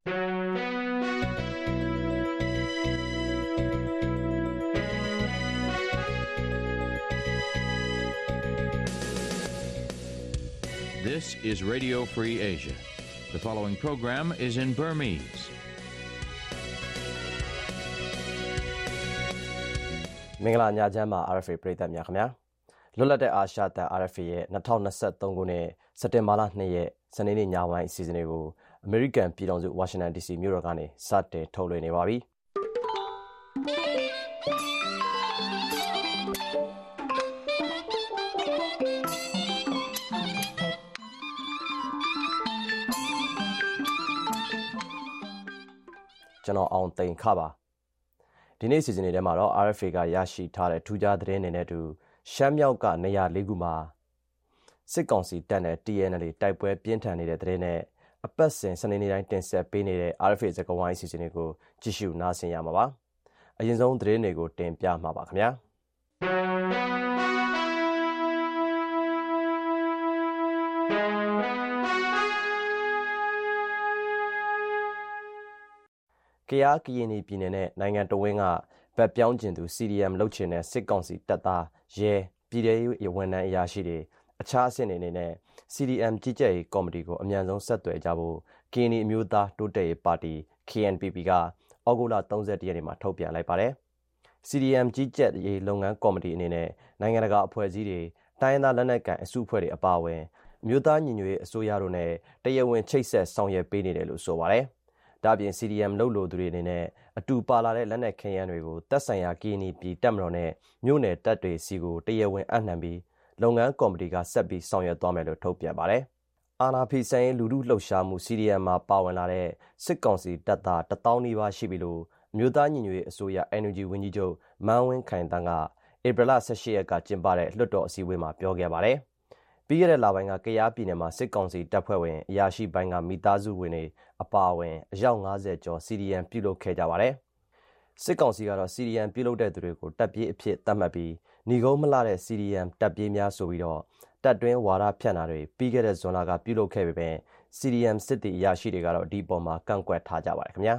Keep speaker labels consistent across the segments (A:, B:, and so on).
A: This is Radio Free Asia. The following program is in Burmese.
B: မင်္ဂလာညချမ်းပါ RFA ပရိသတ်များခင်ဗျာလွတ်လပ်တဲ့အာရှတန် RFA ရဲ့2023ခုနှစ်စက်တင်ဘာလ2ရက်စနေနေ့ညပိုင်းအစီအစဉ်လေးကို American ပြည်ထောင်စု Washington DC မြို့တော်ကနေစတင်ထုတ်လွှင့်နေပါပြီကျွန်တော်အောင်သိန်ခပါဒီနေ့စီစဉ်နေထဲမှာတော့ RFA ကရရှိထားတဲ့ထူးခြားသတင်းတွေနဲ့အတူရှမ်းမြောက်ကနေရာ၄ခုမှာစစ်ကောင်စီတပ်နဲ့ TNL တိုက်ပွဲပြင်းထန်နေတဲ့သတင်းနဲ့ အပတ်စဉ်စနေနေ့တိုင်းတင်ဆက်ပေးနေတဲ့ RFA စကားဝိုင်းစီစဉ်တွေကိုကြည့်ရှုနားဆင်ရမှာပါအရင်ဆုံးသတင်းတွေကိုတင်ပြမှာပါခင်ဗျာကရားကရင်ပြည်နယ်နဲ့နိုင်ငံတော်ဝင်ကဗတ်ပြောင်းကျင်သူ CDM လှုပ်ချင်တဲ့စစ်ကောင်စီတပ်သားရဲပြည်ထောင်စုဝန်ထမ်းအရာရှိတွေ အခြားအဆင့်တွေအနေနဲ့ CDM ကြီးကြပ်ရေးကော်မတီကိုအမြန်ဆုံးဆက်သွယ်ကြဖို့ကင်းနီအမျိုးသားတိုးတက်ရေးပါတီ KNPP ကဩဂုတ်လ31ရက်နေ့မှာထုတ်ပြန်လိုက်ပါတယ်။ CDM ကြီးကြပ်ရေးလုပ်ငန်းကော်မတီအနေနဲ့နိုင်ငံတကာအဖွဲ့အစည်းတွေတိုင်းရင်းသားလက်နက်ကိုင်အစုအဖွဲ့တွေအပါအဝင်မြို့သားညီညွတ်ရေးအစိုးရတို့နဲ့တရားဝင်ချိတ်ဆက်ဆောင်ရွက်ပေးနေတယ်လို့ဆိုပါတယ်။ဒါ့အပြင် CDM လုပ်လို့သူတွေအနေနဲ့အတူပါလာတဲ့လက်နက်ခဲယမ်းတွေကိုတပ်ဆိုင်ရာကီနီပြည်တပ်မတော်နဲ့မြို့နယ်တပ်တွေစီကိုတရားဝင်အနှံပြီး လုပ်ငန်းကော်မတီကဆက်ပြီးဆောင်ရွက်သွားမယ်လို့ထုတ်ပြန်ပါတယ်။အာနာဖီဆိုင်လူလူလှုပ်ရှားမှု CDM မှာပါဝင်လာတဲ့စစ်ကောင်စီတပ်သားတပေါင်းနီးပါးရှိပြီလို့မြို့သားညီညွတ်ရေးအစိုးရ NUG ဝန်ကြီးချုပ်မန်းဝင်းခိုင်တန်းကဧပြီလ18ရက်ကကျင်းပတဲ့လွှတ်တော်အစည်းအဝေးမှာပြောခဲ့ပါတယ်။ပြီးခဲ့တဲ့လပိုင်းကကရားပြည်နယ်မှာစစ်ကောင်စီတပ်ဖွဲ့ဝင်အရာရှိပိုင်းကမိသားစုဝင်တွေအပါအဝင်အယောက်90ကျော် CDM ပြုလုပ်ခဲ့ကြပါတယ်။စစ်ကောင်စီကတော့ CDM ပြုလုပ်တဲ့သူတွေကိုတပ်ပြေးအဖြစ်သတ်မှတ်ပြီး ညီကုန်းမလာတဲ့ CDM တပ်ပြေးများဆိုပြီးတော့တပ်တွင်းဝါဒဖြန့်တာတွေပြီးခဲ့တဲ့ဇွန်လကပြုလုပ်ခဲ့ပေမဲ့ CDM စစ်တီအရာရှိတွေကတော့ဒီပေါ်မှာကန့်ကွက်ထားကြပါတယ်ခင်ဗျာ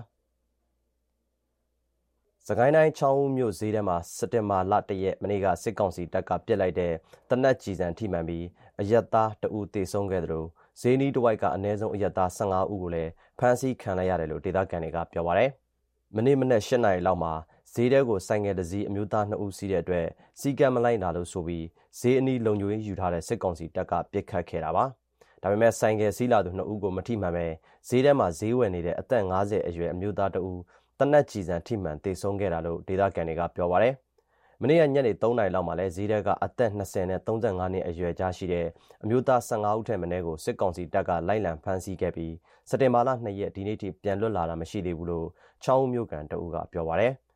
B: စကိုင်းတိုင်းချောင်းဦးမြို့ဈေးထဲမှာစက်တင်ဘာလတရက်မနေ့ကစစ်ကောင်စီတပ်ကပြစ်လိုက်တဲ့တနက်ကြီးစံထိမှန်ပြီးအရက်သားတဦးတေဆုံးခဲ့တယ်လို့ဈေးနီးတဝိုက်ကအနည်းဆုံးအရက်သား15ဦးကိုလည်းဖမ်းဆီးခံလိုက်ရတယ်လို့ဒေသခံတွေကပြောပါတယ်။မနေ့မနေ့၈နာရီလောက်မှာ ဈေးတဲကိုဆိုင်ငယ်တစည်းအမျိုးသား2ဦးစီးတဲ့အတွက်စီကံမလိုက်လာလို့ဆိုပြီးဈေးအနီးလုံခြုံရေးယူထားတဲ့စစ်ကောင်စီတပ်ကပစ်ခတ်ခဲ့တာပါ။ဒါပေမဲ့ဆိုင်ငယ်စီးလာသူ2ဦးကိုမထိမှန်ပဲဈေးထဲမှာဈေးဝယ်နေတဲ့အသက်50အရွယ်အမျိုးသား2ဦးတနက်ကြည်စံထိမှန်တေဆုံးခဲ့တာလို့ဒေသခံတွေကပြောပါတယ်။မနေ့ကညနေ3နာရီလောက်မှာလဲဈေးတဲကအသက်20နဲ့35နှစ်အရွယ်ကြားရှိတဲ့အမျိုးသား15ဦးထက်မနည်းကိုစစ်ကောင်စီတပ်ကလိုက်လံဖမ်းဆီးခဲ့ပြီးစက်တင်ဘာလ2ရက်ဒီနေ့ထိပြန်လွတ်လာတာမရှိသေးဘူးလို့ချောင်းမြို့ကန်တအူးကပြောပါတယ်။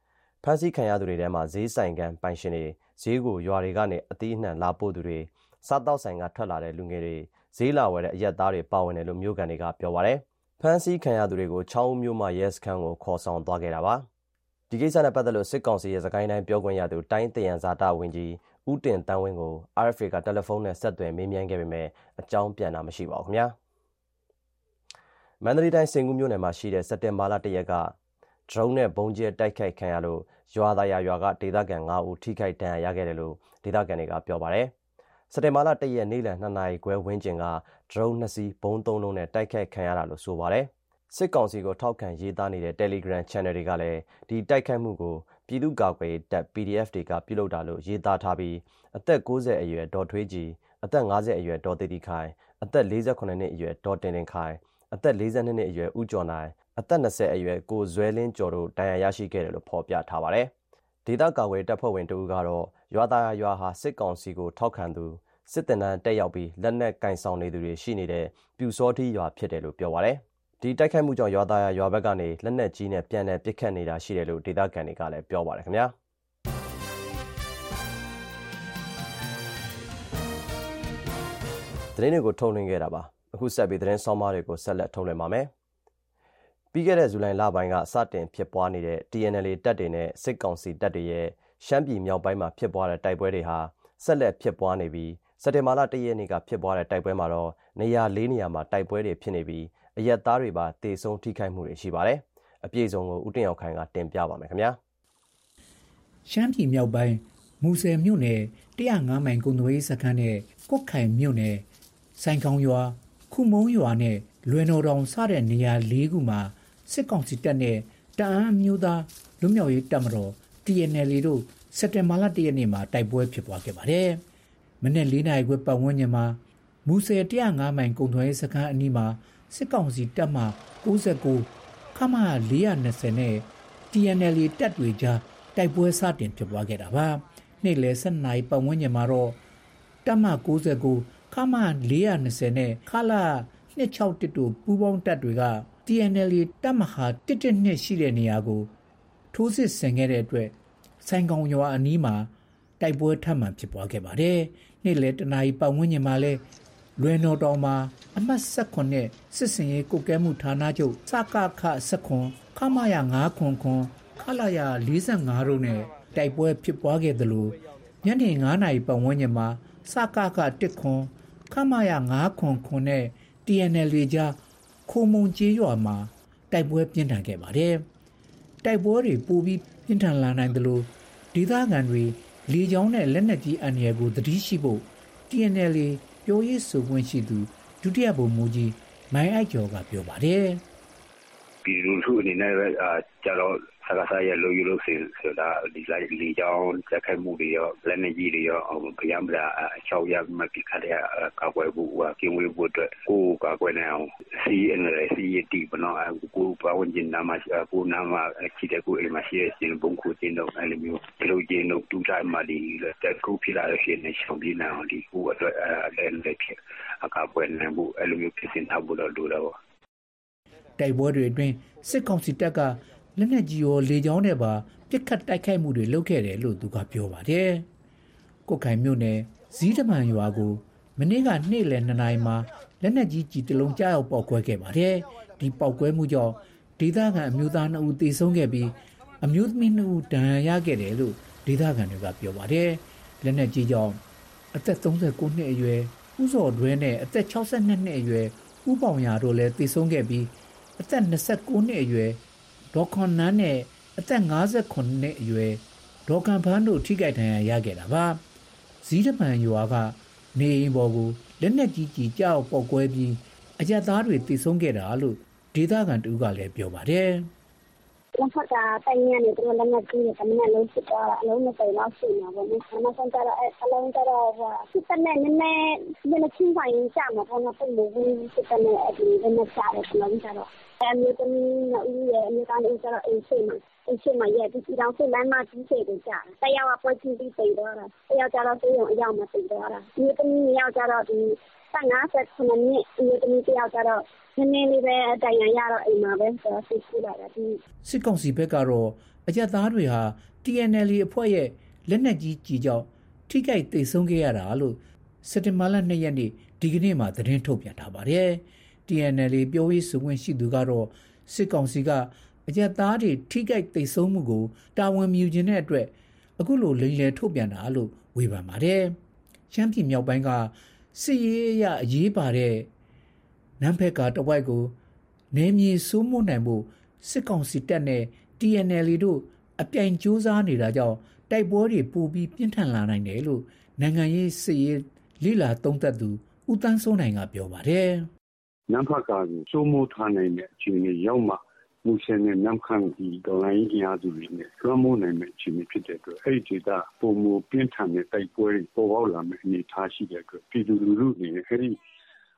B: ဖမ်းဆီးခံရသူတွေထဲမှာဈေးဆိုင်ကန်ပိုင်ရှင်တွေဈေးကိုရွာတွေကနေအသီးအနှံလာပို့သူတွေစားတောက်ဆိုင်ကထွက်လာတဲ့လူငယ်တွေဈေးလာဝယ်တဲ့အရက်သားတွေပါဝင်တယ်လို့မြို့ကန်တွေကပြောပါတယ်။ဖမ်းဆီးခံရသူတွေကိုချောင်းမြို့မှာရဲစခန်းကိုခေါ်ဆောင်သွားခဲ့တာပါ။ဒီကိစ္စနဲ့ပတ်သက်လို့စစ်ကောင်စီရဲ့စကိုင်းတိုင်းပြောခွင့်ရသူတိုင်းတယံဇာတာဝင်ကြီးဦးတင်တန်းဝင်းကို RFA ကတယ်လီဖုန်းနဲ့ဆက်သွယ်မေးမြန်းခဲ့ပေမဲ့အကြောင်းပြန်တာမရှိပါဘူးခင်ဗျာ။မန္တလေးတိုင်းစင်ကူးမြို့နယ်မှာရှိတဲ့စက်တင်ဘာလတရက်က drone နဲ့ဘုံကျဲတိုက်ခိုက်ခံရလို့ရွာသားရရွာကဒေသခံ9ဦးထိခိုက်ဒဏ်ရာရခဲ့တယ်လို့ဒေသခံတွေကပြောပါတယ်။စက်တင်ဘာလ1ရက်နေ့လယ်2နာရီခွဲဝန်းကျင်က drone 2စီးဘုံ3လုံးနဲ့တိုက်ခိုက်ခံရတာလို့ဆိုပါတယ်။စစ်ကောင်စီကိုထောက်ခံရေးသားနေတဲ့ Telegram Channel တွေကလည်းဒီတိုက်ခိုက်မှုကိုပြည်သူ့ကာကွယ်တပ် PDF တွေကပြုလုပ်တာလို့ရေးသားထားပြီးအသက်60အရွယ်ဒေါ်ထွေးကြည်အသက်50အရွယ်ဒေါ်တေတီခိုင်အသက်48နှစ်အရွယ်ဒေါ်တင်တင်ခိုင်အသက်42နှစ်အရွယ်ဦးကျော်နိုင် အသက်20အရွယ်ကိုဇွဲလင်းကျော်တို့ဒဏ်ရာရရှိခဲ့တယ်လို့ဖော်ပြထားပါတယ်။ဒေသကာကွယ်တပ်ဖွဲ့ဝင်တို့ကတော့ရွာသားရွာဟာစစ်ကောင်စီကိုထောက်ခံသူစစ်တပ်တန်းတက်ရောက်ပြီးလက်နက်ကင်ဆောင်နေသူတွေရှိနေတဲ့ပြူစောတိရွာဖြစ်တယ်လို့ပြောပါတယ်။ဒီတိုက်ခိုက်မှုကြောင့်ရွာသားရွာဘက်ကနေလက်နက်ကြီးနဲ့ပြန်လည်ပစ်ခတ်နေတာရှိတယ်လို့ဒေသခံတွေကလည်းပြောပါတယ်ခင်ဗျာ။သတင်းတွေကိုထုတ်လွှင့်ခဲ့တာပါအခုဆက်ပြီးသတင်းဆောင်မတွေကိုဆက်လက်ထုတ်လွှင့်ပါမယ် ပြီးခဲ့တဲ့ဇူလိုင်လပိုင်းကစတင်ဖြစ်ပွားနေတဲ့ TNL တပ်တွေနဲ့စစ်ကောင်စီတပ်တွေရဲ့ရှမ်းပြည်မြောက်ပိုင်းမှာဖြစ်ပွားတဲ့တိုက်ပွဲတွေဟာဆက်လက်ဖြစ်ပွားနေပြီးစက်တင်ဘာလ၁ရက်နေ့ကဖြစ်ပွားတဲ့တိုက်ပွဲမှာတော့နေရာ၄နေရာမှာတိုက်ပွဲတွေဖြစ်နေပြီးအရက်သားတွေပါတေဆုံးထိခိုက်မှုတွေရှိပါတယ်။အပြည့်စုံကိုဦးတင်ရောက်ခိုင်ကတင်ပြပါမယ်ခင်ဗျာ။
C: ရှမ်းပြည်မြောက်ပိုင်းမူဆယ်မြို့နယ်105မိုင်ကုန်းသွေးစခန်းနဲ့ကုတ်ခိုင်မြို့နယ်ဆိုင်ကောင်းရွာခုမုံရွာနဲ့လွယ်တော်တောင်စတဲ့နေရာ၄ခုမှာ စစ်ကောင်စီတပ်နဲ့တအန်းမျိုးသားလူမျိုးရေးတပ်မတော် TNL တို့စက်တင်ဘာလ၁ရက်နေ့မှာတိုက်ပွဲဖြစ်ပွားခဲ့ပါတယ်။မနေ့၄နာရီခွဲပတ်ဝန်းကျင်မှာမူဆယ်105မိုင်ကုန်းသွေးစခန်းအနီးမှာစစ်ကောင်စီတပ်မှ69ခမ420နဲ့ TNL တပ်တွေကြားတိုက်ပွဲစတင်ဖြစ်ပွားခဲ့တာပါနေ့လယ်7နာရီပတ်ဝန်းကျင်မှာတော့တပ်မ69ခမ420နဲ့ခလာ261တို့ပူးပေါင်းတပ်တွေက TNL တပ်မဟာ112ရှိတဲ့နေရာကို ထိုးစစ်ဆင်ခဲ့တဲ့အတွက်ဆိုင်ကောင်ရွာအနီးမှာတိုက်ပွဲထပ်မံဖြစ်ပွားခဲ့ပါတယ်နေ့လယ်တနာရီပတ်ဝန်းကျင်မှာလဲလွယ်တော်တော်မှာအမှတ်16နဲ့စစ်စင်ရေးကုတ်ကဲမှုဌာနချုပ်စကခ16ခမရ9ခွန်ခွန်ခလာရ45တို့နဲ့တိုက်ပွဲဖြစ်ပွားခဲ့သလိုညနေ9နာရီပတ်ဝန်းကျင်မှာစကခ1ခွန်ခမရ9ခွန်ခွန်နဲ့ TNL တွေကြား ခိုမုံကျေးရွာမှာတိုက်ပွဲပြင်းထန်ခဲ့ပါတယ်တိုက်ပွဲတွေပိုပြီးပြင်းထန်လာနိုင်သလိုဒေသခံတွေလေကြောင်းနဲ့လက်နက်ကြီးအန္တရာယ်ကိုသတိရှိဖို့ TNL ပြောရေးဆိုခွင့်ရှိသူဒုတိယဗိုလ်မှူးကြီးမိုင်းအိုက်ကျော်ကပြောပါတယ်
D: ပြည်သူလူထုအနေနဲ့ပဲအာကြတော့ စကားစားရလို့ရလို့ဆိုတာဒီလိုက်လီကြောင်းတက်ခိုက်မှုတွေရောလက်နေကြီးတွေရောဘုရားမလားအချောက်ရမပြခတ်တဲ့ကာကွယ်ဖို့ကကင်းဝေးဖို့အတွက်ကိုကာကွယ်နေအောင်စီအန်ရယ်စီတီဘနော်ကိုပဝန်းကျင်နာမရှိကိုနာမချီတဲ့ကိုအိမ်မရှိတဲ့ဘုံခုတင်တော့အဲ့လိုမျိုးဒီလိုကျင်းတော့တူတိုင်းမှာဒီတက်ကိုဖြစ်လာတဲ့ရှင်နေရှောင်းပြနေအောင်ဒီကိုအတွက်အဲ့လက်ဖြစ်အကာကွယ်နေဖို့အဲ့လိုမျိုးဖြစ်စင်ထားဖို့တော့လိုတော့
C: တိုက်ပွဲတွေအတွင်းစစ်ကောင်စီတပ်က လက်နက်ကြီးရောလေကြောင်းနဲ့ပါပစ်ခတ်တိုက်ခိုက်မှုတွေလုပ်ခဲ့တယ်လို့သူကပြောပါတယ်။ကိုခိုင်မြို့နယ်ဇီးတမန်ရွာကိုမနေ့ကနေ့လယ်2နာရီမှာလက်နက်ကြီးကြီးတလုံးကြားရောက်ပေါက်ကွဲခဲ့ပါတယ်။ဒီပေါက်ကွဲမှုကြောင့်ဒေသခံအမျိုးသား2ဦးသေဆုံးခဲ့ပြီးအမျိုးသမီး2ဦးဒဏ်ရာရခဲ့တယ်လို့ဒေသခံတွေကပြောပါတယ်။လက်နက်ကြီးကြောင့်အသက်39နှစ်အရွယ်ဦးစော်တွဲနဲ့အသက်62နှစ်အရွယ်ဦးပေါင်ရတို့လည်းသေဆုံးခဲ့ပြီးအသက်29နှစ်အရွယ် ဒေါ်ခွန်နန်းနဲ့အသက်59နှစ်အရွယ်ဒေါ်ကန်ဖန်းတို့ထိခိုက်ဒဏ်ရာရခဲ့တာပါဇီးတမန်ရွာကနေအိမ်ပေါ်ကိုလက်နက်ကြီးကြီးကြောက်ပေါက်ကွဲပြီးအကြက်သားတွေတိဆုံးခဲ့တာလို့ဒေသခံတူကလည်းပြောပါတယ်
E: လက်ဖက်ကတိုင်ရနေတယ်လက်နက်ကြီးနဲ့တမနဲ့လုံးစစ်သွားတာအလုံးနဲ့ပိန်လောက်ရှိနေပါဘူး။နောက်ဆုံးကျတော့အဲအလုံးကျတော့ဟိုစစ်တပ်နဲ့နည်းနည်းနည်းနည်းချင်းဆိုင်ကြမှာပေါ့နော်ပုံလို့စစ်တပ်နဲ့အဲဒီနည်းနည်းချတယ်ကျွန်တော်ကျတော့ အဲမျိုးသမီးနှစ်ဦးရဲ့အမျိုးသားဦးကျတော့ အိမ်ရှိမှာ အိမ်ရှိမှာရဲ့ဒီတောင်စစ်လမ်းမကြီးစေတယ်ကြာတယောက်က ပွဲချင်းပြီးပိန်သွားတာ တယောက်ကျတော့ ဆေးရုံအရောက်မှာပိန်သွားတာ အမျိုးသမီးနှစ်ယောက်ကျတော့ ဒီ59နှစ်အမျိုးသမီးတယောက်ကျတော့ နည်းနည်းလေးပဲတိုင်ရရတော့ အိမ်မှာပဲဆိုတော့သိရှိလာတာဒီ
C: စစ်ကောင်စီဘက်ကတော့အကြက်သားတွေဟာ TNL အဖွဲ့ရဲ့ လက်နက်ကြီးကြီးကြောင့် ထိခိုက်ဒေဆုံးခဲ့ရတာလို့ စက်တင်ဘာလ2ရက်နေ့ဒီကနေ့မှသတင်းထုတ်ပြန်ထားပါတယ်။ TNL ပြောရေးဆိုခွင့်ရှိသူကတော့စစ်ကောင်စီကအကြက်သားတွေထိခိုက်ဒေဆုံးမှုကိုတာဝန်မြူခြင်းတဲ့အတွက်အခုလိုလိမ်လည်ထုတ်ပြန်တာလို့ဝေဖန်ပါတယ်။ရှမ်းပြည်မြောက်ပိုင်းကစစ်ရေးအရအရေးပါတဲ့နမ်ဖက်ကတဝိုက်ကိုနေမြေစိုးမိုးနိုင်ဖို့စစ်ကောင်စီတပ်နဲ့ TNL တို့အပြိုင်ကြိုးစားနေတာကြောင့်တိုက်ပွဲတွေပိုပြီးပြင်းထန်လာနိုင်တယ်လို့နိုင်ငံရေးစစ်ရေးလိလာသုံးသပ်သူဦးတန်းစိုးနိုင်ကပြောပါတယ်။
F: နမ်ဖက်ကစိုးမိုးထားနိုင်တဲ့အခြေအနေရောက်မှမူဆယ်နဲ့နမ်ခန့်ဒီဒေါ်လာရင်းအင်အားစုတွေနဲ့လွှမ်းမိုးနိုင်မယ့်အခြေအနေဖြစ်တဲ့အတွက်အဲ့ဒီဒေသပုံမူပြင်းထန်တဲ့တိုက်ပွဲတွေပေါ်ပေါက်လာမယ့်အနေအထားရှိတဲ့အတွက်ပြည်သူလူထုအနေနဲ့အဲ့ဒီ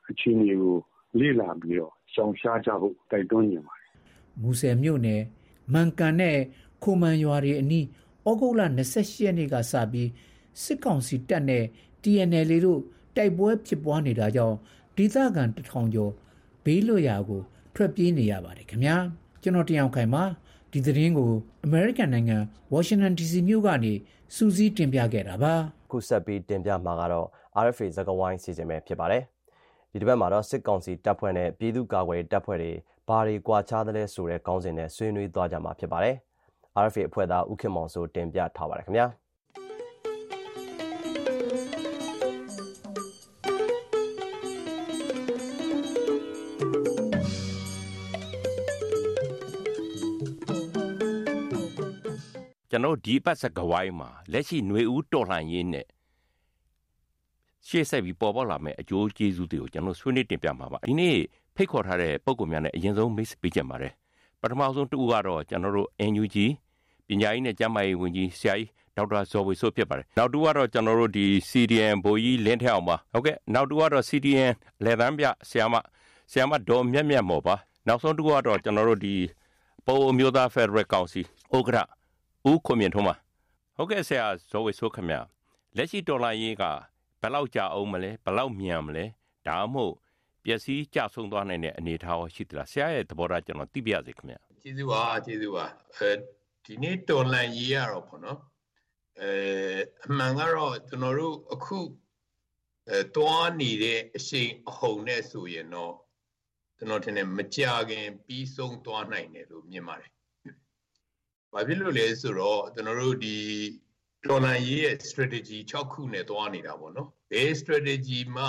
F: အခြေအနေကိုလေ့လာပြီးတော့ရှောင်ရှားကြဖို့တိုက်တွန်းနေပါတယ်။
C: မူဆယ်မြို့နယ်မန်ကန်နဲ့ခိုမန်ရွာတွေအနီးဩဂုတ်လ28ရက်နေ့ကစပြီးစစ်ကောင်စီတပ်နဲ့ TNL တို့တိုက်ပွဲဖြစ်ပွားနေတာကြောင့် ဒေသခံတထောင်ကျော်ဘေးလွတ်ရာကိုထွက်ပြေးနေရပါတယ်ခင်ဗျာကျွန်တော်တယောက်ခိုင်ပါဒီသတင်းကို American နိုင်ငံ Washington DC မြို့ကနေစူးစီးတင်ပြခဲ့တာပါ
B: ခုဆက်ပြီးတင်ပြမှာကတော့ RFA ဇကဝိုင်းစီစဉ်ပဲဖြစ်ပါတယ်ဒီတစ်ပတ်မှာတော့စစ်ကောင်စီတပ်ဖွဲ့နဲ့ပြည်သူ့ကာကွယ်တပ်ဖွဲ့တွေဘာတွေကွာခြားသလဲဆိုတဲ့ခေါင်းစဉ်နဲ့ဆွေးနွေးသွားကြမှာဖြစ်ပါတယ်။ RFA အဖွဲ့သားဦးခင်မောင်စိုးတင်ပြထားပါတယ်ခင်ဗျာ။
G: ကျွန်တော်ဒီပတ်စကဝိုင်းမှာလက်ရှိຫນွေဦးတော်လှန်ရေးနဲ့ရှေ့ဆက်ပြီးပေါ်ပေါက်လာမယ့်အကျိုးကျေးဇူးတွေကိုကျွန်တော်ဆွေးနွေးတင်ပြမှာပါဒီနေ့ဖိတ်ခေါ်ထားတဲ့ပုံကောင်များနဲ့အရင်ဆုံးမိတ်ပေးကြပါမယ်ပထမဆုံးတူကတော့ကျွန်တော်တို့ NUG ပညာရေးနဲ့ကျန်းမာရေးဝန်ကြီးဆရာကြီးဒေါက်တာဇော်ဝေဆိုးဖြစ်ပါတယ်နောက်တူကတော့ကျွန်တော်တို့ဒီ CDN ဘိုးကြီးလင်းထက်အောင်ပါဟုတ်ကဲ့နောက်တူကတော့ CDN လေသန်းပြဆရာမဆရာမဒေါ်မြတ်မြတ်မော်ပါနောက်ဆုံးတူကတော့ကျွန်တော်တို့ဒီပိုအမျိုးသားဖက်ဒရယ်ကောင်စီဥက္ကဋ္ဌ ဦးခွန်မြင့်ထွန်းပါဟုတ်ကဲ့ဆရာဇော်ဝေဆိုးခင်ဗျလက်ရှိဒေါ်လာရေးကဘယ်လောက်ကြာအောင်မလဲဘယ်လောက်မြန်မလဲဒါမှမဟုတ်ပျက်စီးကြဆုံးသွားနိုင်တဲ့အနေအထားရှိသလားဆရာရဲ့သဘောထားကျွန်တော်သိပြရစေခင်ဗျ
H: ကျေးဇူးပါကျေးဇူးပါအဲဒီနေ့တော်လန်ရေးရတော့ပေါ့နော်အဲအမှန်ကတော့ကျွန်တော်တို့အခုအဲတွားနေတဲ့အရှိန်အဟုန်နဲ့ဆိုရင်တော့ကျွန်တော်ထင်တယ်မကြခင်ပြီးဆုံးသွားနိုင်တယ်လို့မြင်ပါတယ်။ ဘာဖြစ်လို့လဲဆိုတော့ကျွန်တော်တို့ဒီတော်လန်ရေးရဲ့ strategy 6ခုနဲ့သွားနေတာပေါ့နော်။ဘယ် strategy မှ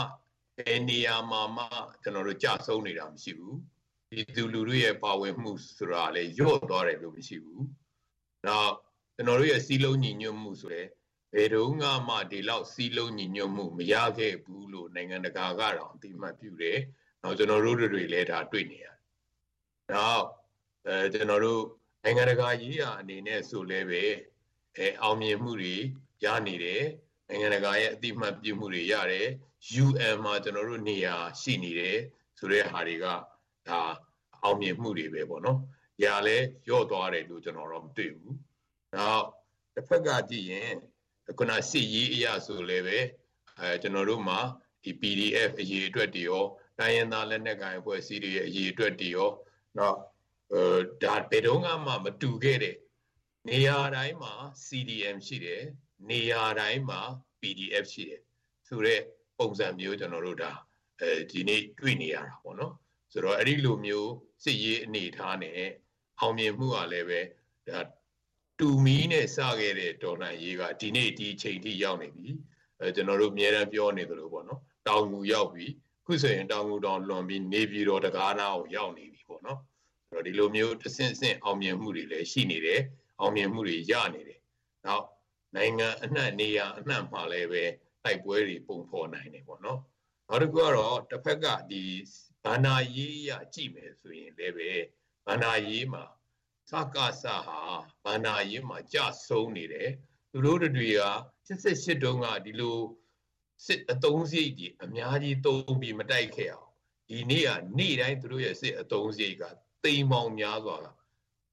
H: ဘယ်နေရာမှာမှကျွန်တော်တို့ကြဆုံးနေတာမရှိဘူး။ဒီသူလူတို့ရဲ့ပါဝင်မှုဆိုတာလည်းညော့သွားတယ်လို့မရှိဘူး။နောက်ကျွန်တော်တို့ရဲ့စီးလုံးညီညွတ်မှုဆိုတဲ့ဘယ်တော့မှဒီလောက်စီးလုံးညီညွတ်မှုမရခဲ့ဘူးလို့နိုင်ငံတကာကတော့အတိအမှတ်ပြုတယ်။နောက်ကျွန်တော်တို့တွေလည်းဒါတွေ့နေရတယ်။နောက်အဲကျွန်တော်တို့ နိုင်ငံတကာရေးရာအနေနဲ့ဆိုလဲပဲအဲအောင်မြင်မှုတွေရနေတယ်။နိုင်ငံတကာရဲ့အတိအမှတ်ပြုမှုတွေရတယ်။ UN မှာကျွန်တော်တို့နေရာရှိနေတယ်ဆိုတဲ့ဟာတွေကဒါအောင်မြင်မှုတွေပဲပေါ့နော်။ညာလဲရော့သွားတယ်လို့ကျွန်တော်တော့မတွေ့ဘူး။နောက်တစ်ဖက်ကကြည့်ရင်ခုနစစ်ရေးအရာဆိုလည်းပဲအဲကျွန်တော်တို့မှာဒီ PDF အရေးအတွက်တွေရောတိုင်းရင်းသားလက်နက်ကိုင်အဖွဲ့အစည်းတွေရဲ့အရေးအတွက်တွေရောနောက်အဲ ဒါဘယ်တော့မှမတူခဲ့တဲ့နေရာတိုင်းမှာ CDM ရှိတယ်နေရာတိုင်းမှာ PDF ရှိတယ်ဆိုတော့ပုံစံမျိုးကျွန်တော်တို့ဒါအဲဒီနေ့တွေ့နေရတာပေါ့နော်ဆိုတော့အဲ့ဒီလိုမျိုးစစ်ရေးအနေထားနဲ့အောင်မြင်မှုကလည်းပဲဒါတူမီနဲ့စခဲ့တဲ့ဒေါ်လာရေးကဒီနေ့ဒီအချိန်ထိရောက်နေပြီအဲကျွန်တော်တို့အများအားပြောနေသလိုပေါ့နော်တောင်ငူရောက်ပြီခုဆိုရင်တောင်ငူတောင်လွန်ပြီးနေပြည်တော်တကားနာကိုရောက်နေပြီပေါ့နော်အဲ့ တော့ဒီလိုမျိုးတဆင့်ဆင့်အောင်မြင်မှုတွေလည်းရှိနေတယ်အောင်မြင်မှုတွေရနေတယ်နောက်နိုင်ငံအနှံ့နေရာအနှံ့မှာလည်းပဲတိုက်ပွဲတွေပုံဖော်နိုင်တယ်ပေါ့နော်နောက်တစ်ခုကတော့တစ်ဖက်ကဒီဘာနာရေးရကြည့်မယ်ဆိုရင်လည်းပဲဘာနာရေးမှာစကားစဟာဘာနာရေးမှာကြဆုံးနေတယ်သူတို့တွေက88တုန်းကဒီလိုစစ်အတုံးစရိတ်ကြီးအများကြီးသုံးပြီးမတိုက်ခဲ့အောင်ဒီနေ့ကနေ့တိုင်းသူတို့ရဲ့စစ်အတုံးစရိတ်က တိမ်မောင်များစွာက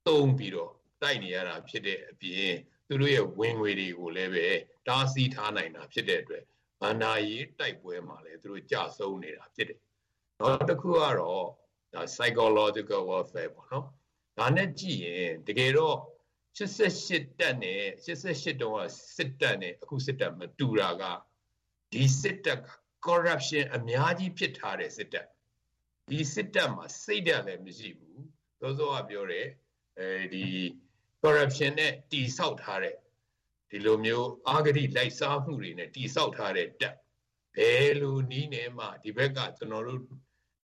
H: သုံးပြီးတော့တိုက်နေရတာဖြစ်တဲ့အပြင်သူတို့ရဲ့ဝင်ငွေတွေကိုလည်းပဲတားဆီးထားနိုင်တာဖြစ်တဲ့အတွက်ဘာနာရေးတိုက်ပွဲမှာလည်းသူတို့ကြဆုံးနေတာဖြစ်တယ်နောက်တစ်ခုကတော့ဒါ psychological warfare ပေါ့နော်ဒါနဲ့ကြည့်ရင်တကယ်တော့88တက်နဲ့88တုန်းကစစ်တပ်နဲ့အခုစစ်တပ်မတူတာကဒီစစ်တပ်က corruption အများကြီးဖြစ်ထားတဲ့စစ်တပ် ဒီစစ်တပ်မှာစိတ်ဓာတ်လည်းမရှိဘူးသောသောကပြောတယ်အဲဒီ corruption နဲ့တီဆောက်ထားတဲ့ဒီလိုမျိုးအာဂတိလိုက်စားမှုတွေနဲ့တီဆောက်ထားတဲ့တပ်ဘယ်လိုနီးနေမှဒီဘက်ကကျွန်တော်တို့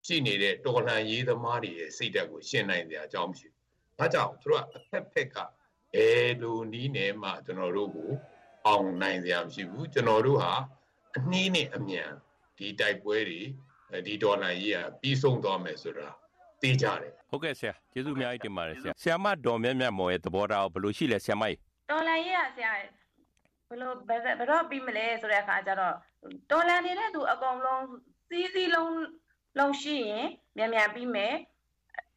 H: ရှိနေတဲ့တော်လှန်ရေးသမားတွေရဲ့စိတ်ဓာတ်ကိုရှင်းနိုင်ကြအကြောင်းမရှိဘူး။ဒါကြောင့်သူတို့ကအဖက်ဖက်ကဘယ်လိုနီးနေမှကျွန်တော်တို့ကိုအောင်နိုင်ကြမရှိဘူး။ကျွန်တော်တို့ဟာအနှီးနဲ့အမြန်ဒီတိုက်ပွဲတွေ ဒီဒေါ်လာကြီးကပြီးဆုံးသွားမယ်ဆိုတာသိကြတယ်။
G: ဟုတ်ကဲ့ဆရာကျေးဇူးအများကြီးတင်ပါတယ်ဆရာ။ဆရာမဒေါ်မြတ်မြတ်မော်ရဲ့သဘောထားဘယ်လိုရှိလဲဆရာမကြီး။
I: ဒေါ်လာကြီးကဆရာဘယ်လိုဘယ်တော့ပြီးမလဲဆိုတဲ့အခါကျတော့ဒေါ်လာနေတဲ့သူအကုန်လုံးစီးစီးလုံးလုံးရှိရင်မြန်မြန်ပြီးမယ်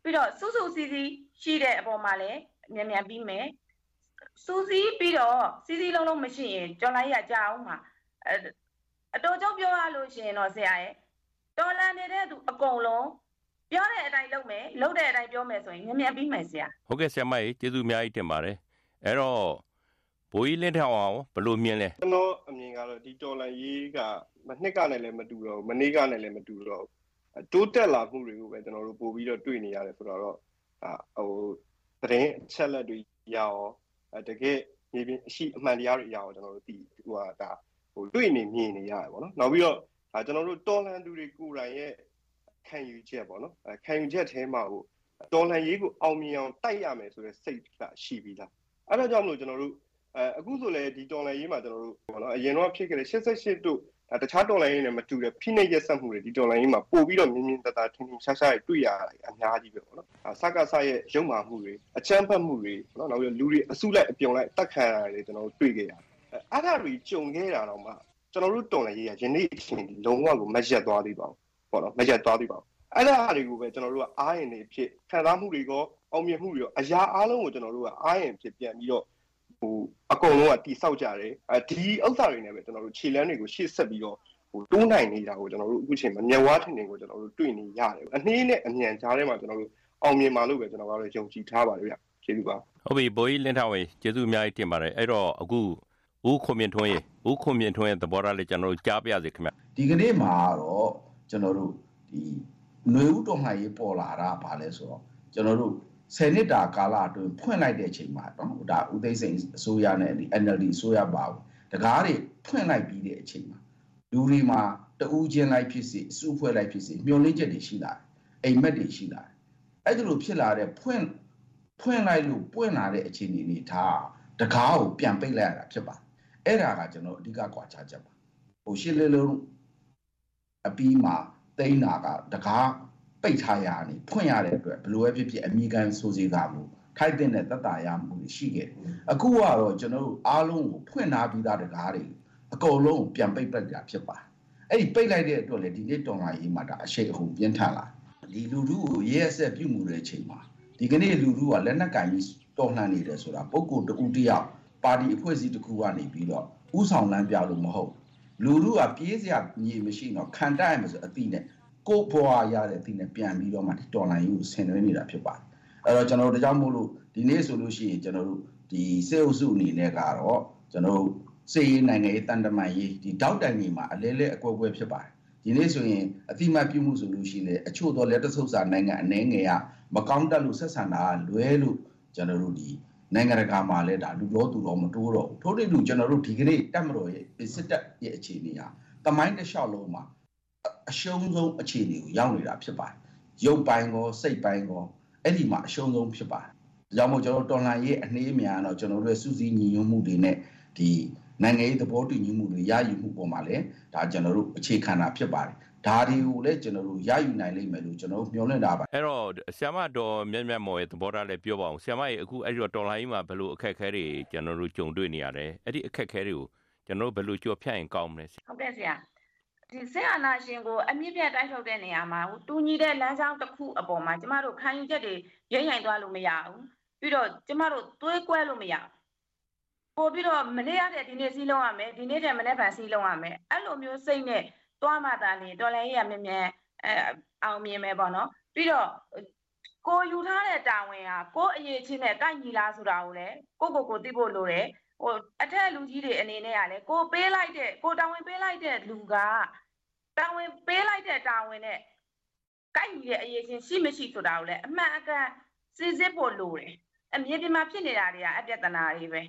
I: ပြီးတော့စူးစူးစီးစီးရှိတဲ့အပေါ်မှာလည်းမြန်မြန်ပြီးမယ်စူးစီးပြီးတော့စီးစီးလုံးလုံးမရှိရင်ကျော်လိုက်ရကြအောင်မှာအတော်ကြောင့်ပြောရလို့ရှိရင်တော့ဆရာရဲ့ တော်လန်နေတဲ့သူအကုန်လုံးပြောတဲ့အတိုင်းလုပ်မယ်လုပ်တဲ့အတိုင်းပြောမယ်ဆိုရင်မြန်မြန်ပြီးမယ်ဆရာ
G: ဟုတ်ကဲ့ဆရာမကြီးကျေးဇူးအများကြီးတင်ပါတယ်အဲ့တော့ဘိုးကြီးလင်းထောင်အောင်ဘယ်လိုမြင်လဲ
J: ကျွန်တော်အမြင်ကတော့ဒီတော်လန်ရေးကမနှစ်ကနဲ့လည်းမတူတော့မနေ့ကနဲ့လည်းမတူတော့တိုးတက်လာမှုတွေကိုပဲကျွန်တော်တို့ပို့ပြီးတော့တွေ့နေရတယ်ဆိုတော့ဟိုသတင်းအချက်လက်တွေရအောင်တကယ်မြေပြင်အရှိအမှန်တရားတွေရအောင်ကျွန်တော်တို့ဒီဟိုဟာဒါဟိုတွေ့နေမြင်နေရတယ်ပေါ့နော်နောက်ပြီးတော့ ဒါကျွန်တော်တို့တော်လန်သူတွေကိုယ်တိုင်ရဲ့ခံယူချက်ပေါ့နော်ခံယူချက်အဲထဲမှာဟိုတော်လန်ရေးကိုအောင်မြင်အောင်တိုက်ရမယ်ဆိုတဲ့စိတ်ကရှိပြီးသားအဲ့ဒါကြောင့်မလို့ကျွန်တော်တို့အဲအခုဆိုလေဒီတော်လန်ရေးမှာကျွန်တော်တို့ပေါ့နော်အရင်တော့ဖြစ်ခဲ့တဲ့88တို့ဒါတခြားတော်လိုင်းရေးနဲ့မတူတဲ့ဖိနှိပ်ရက်ဆက်မှုတွေဒီတော်လိုင်းရေးမှာပို့ပြီးတော့မြင်းမြင်းတသားထင်ထင်ရှားရှားတွေ့ရတယ်အများကြီးပဲပေါ့နော်။စကားဆရဲ့ရုံမာမှုတွေအချမ်းဖတ်မှုတွေနော်နောက်ပြီးလူတွေအစုလိုက်အပြုံလိုက်တက်ခံရတယ်ကျွန်တော်တို့တွေ့ခဲ့ရတယ်။အဲ့ဒါတွေကြုံခဲ့တာတော့မှ ကျွန်တော်တို့တော်လိုင်းရေးကယနေ့အချိန်ဒီလုံးဝကိုမရက်သွားသေးပါဘူး။ပေါ့နော်မရက်သွားသေးပါဘူး။အဲ့ဒါတွေကိုပဲကျွန်တော်တို့ကအားရင်နေဖြစ်ခံစားမှုတွေကောအောင်မြင်မှုတွေရောအရာအားလုံးကိုကျွန်တော်တို့ကအားရင်ဖြစ်ပြန်ပြီးတော့ဟိုအကုန်လုံးကတိဆောက်ကြတယ်အဲဒီဥစ္စာတွေနဲ့ပဲကျွန်တော်တို့ခြေလမ်းတွေကိုရှေ့ဆက်ပြီးတော့ဟိုတိုးနိုင်နေတာကိုကျွန်တော်တို့အခုချိန်မှာမျက်ဝါးထင်ထင်ကိုကျွန်တော်တို့တွေ့နေရတယ်အနှေးနဲ့အမြန်ကြားထဲမှာကျွန်တော်တို့အောင်မြင်ပါလို့ပဲကျွန်တော်ကတော့ယုံကြည်ထားပါတယ်ဗျကျေးဇူးပါ
G: ဟုတ်ပြီဘိုးကြီးလင်းထောင်ဝေကျေးဇူးအများကြီးတင်ပါတယ်အဲ့တော့အခု ဦးခွန်မြင့်ထွန်းရေဦးခွန်မြင့်ထွန်းရဲ့သဘောထားလေးကျွန်တော်တို့ကြားပြစေခင်ဗျ
K: ဒီကနေ့မှာတော့ကျွန်တော်တို့ဒီຫນွေဦးတော်လှန်ရေးပေါ်လာတာဗာလဲဆိုတော့ကျွန်တော်တို့10နှစ်တာကာလအတွင်းဖွင့်လိုက်တဲ့အချိန်မှာနော်ဒါဦးသိန်းစိန်အစိုးရနဲ့ဒီ NLD အစိုးရပါဘူးတကားတွေဖွင့်လိုက်ပြီးတဲ့အချိန်မှာလူတွေမှာတူးချင်းလိုက်ဖြစ်စီအစုဖွဲ့လိုက်ဖြစ်စီမျောလင့်ချက်တွေရှိလာတယ်အိမ်မက်တွေရှိလာတယ်အဲ့ဒီလိုဖြစ်လာတဲ့ဖွင့်ဖွင့်လိုက်လို့ပွင့်လာတဲ့အခြေအနေတွေဒါတကားကိုပြန်ပိတ်လိုက်ရတာဖြစ်ပါတယ် အဲ့ဒါကကျွန်တော်အဓိကကွာခြားချက်ပါဟိုရှင်းလေးလုံးအပြီးမှာတိန်းတာကတကားပိတ်ထားရနေဖွင့်ရတဲ့အတွက်ဘလိုပဲဖြစ်ဖြစ်အမိကန်ဆိုစီကမှုထိုက်တဲ့သက်တာရမှုရှိခဲ့တယ်အခုကတော့ကျွန်တော်တို့အားလုံးကိုဖွင့်ထားပြီးသားတကားတွေအကုန်လုံးပြန်ပိတ်ပတ်တာဖြစ်ပါတယ်အဲ့ဒီပိတ်လိုက်တဲ့အတွက်လေဒီနေ့တော်လာရေးမှာဒါအရှိအဟုန်ပြင်းထန်လာဒီလူလူကိုရဲဆက်ပြုမှုတဲ့အချိန်မှာဒီကနေ့လူလူကလက်နက်ကင်ကြီးတော်လှန်နေတယ်ဆိုတာပုဂ္ဂိုလ်တဦးတယောက် ပါတီအဖွဲ့အစည်းတစ်ခုကနေပြီးတော့ဥဆောင်လမ်းပြလို့မဟုတ်လူလူကပြေးစရာညီမရှိတော့ခံတိုက်ရမယ်ဆိုအတိနဲ့ကိုဘွားရတဲ့အသည့်နဲ့ပြန်ပြီးတော့မှဒီတော်လိုင်းကိုဆင်နွှဲနေတာဖြစ်ပါတယ်အဲ့တော့ကျွန်တော်တို့ဒါကြောင့်မို့လို့ဒီနေ့ဆိုလို့ရှိရင်ကျွန်တော်တို့ဒီစေအုပ်စုအနေနဲ့ကတော့ကျွန်တော်တို့စေရေးနိုင်ငံရေးတန်တမန်ရေးဒီတောက်တိုင်ကြီးမှာအလဲလဲအကွက်ကွဲဖြစ်ပါတယ်ဒီနေ့ဆိုရင်အတိမတ်ပြုမှုဆိုလို့ရှိရင်အချို့သောလက်တဆုပ်စာနိုင်ငံအနေငယ်ကမကောင်းတက်လို့ဆက်ဆံတာလွဲလို့ကျွန်တော်တို့ဒီ နိုင်ငံတကာမှာလည်းဒါလူတော်သူတော်မတိုးတော့ဘူးထို့တူကျွန်တော်တို့ဒီကနေ့တက်မတော်ရဲ့စစ်တပ်ရဲ့အခြေအနေဟာတမိုင်းတစ်လျှောက်လုံးမှာအရှုံးဆုံးအခြေအနေကိုရောက်နေတာဖြစ်ပါတယ်ရုပ်ပိုင်းကောစိတ်ပိုင်းကောအဲ့ဒီမှာအရှုံးဆုံးဖြစ်ပါတယ်ဒါကြောင့်မို့ကျွန်တော်တော်လှန်ရေးအနှေးအမြန်တော့ကျွန်တော်တို့ရဲ့စုစည်းညီညွတ်မှုတွေနဲ့ဒီနိုင်ငံရေးသဘောတူညီမှုတွေရယူမှုပေါ်မှာလည်းဒါကျွန်တော်တို့အခြေခံတာဖြစ်ပါတယ် ဒါတွေကိုလည်းကျွန်တော်တို့ရယူနိုင်လိမ့်မယ်လို့ကျွန်တော်တို့မျှော်လင့်တာပါ
G: အဲ့တော့ဆ iam တော်မြတ်မြတ်မော်ရဲ့သဘောထားလည်းပြောပါအောင်ဆ iam ရဲ့အခုအဲ့ဒီတော့တော်လိုင်းမှာဘယ်လိုအခက်အခဲတွေကျွန်တော်တို့ကြုံတွေ့နေရတယ်အဲ့ဒီအခက်အခဲတွေကိုကျွန်တော်တို့ဘယ်လိုကြော်ဖြတ်ရင်ကောင်းမလဲ
I: ဟုတ်ကဲ့ဆရာဒီစစ်အာဏာရှင်ကိုအမြင့်ပြတ်တိုက်ထုတ်တဲ့နေရာမှာတူညီတဲ့လမ်းကြောင်းတစ်ခုအပေါ်မှာကျမတို့ခံယူချက်တွေရိမ့်ရိုင်သွားလို့မရဘူးပြီးတော့ကျမတို့သွေးကွဲလို့မရပို့ပြီးတော့မနေ့ရတဲ့ဒီနေ့စီးလုံးရမယ်ဒီနေ့တည်းမနေ့ဗန်စီးလုံးရမယ်အဲ့လိုမျိုးစိတ်နဲ့ တွားမှသာနေတော်လည်းရမြင်မြန်အဲအောင်မြင်မယ်ပေါ့နော်ပြီးတော့ကိုယူထားတဲ့တာဝန်ဟာကိုအရေးချင်းနဲ့ကိုက်ညီလားဆိုတာကိုလည်းကိုကိုကိုသိဖို့လိုတယ်ဟိုအထက်လူကြီးတွေအနေနဲ့ကလည်းကိုပေးလိုက်တဲ့ကိုတာဝန်ပေးလိုက်တဲ့လူကတာဝန်ပေးလိုက်တဲ့တာဝန်နဲ့ကိုက်ညီတဲ့အရေးချင်းရှိမရှိဆိုတာကိုလည်းအမှန်အကန်စစ်စစ်ဖို့လိုတယ်အမြင်ပြမှာဖြစ်နေတာတွေကအပြဿနာတွေပဲ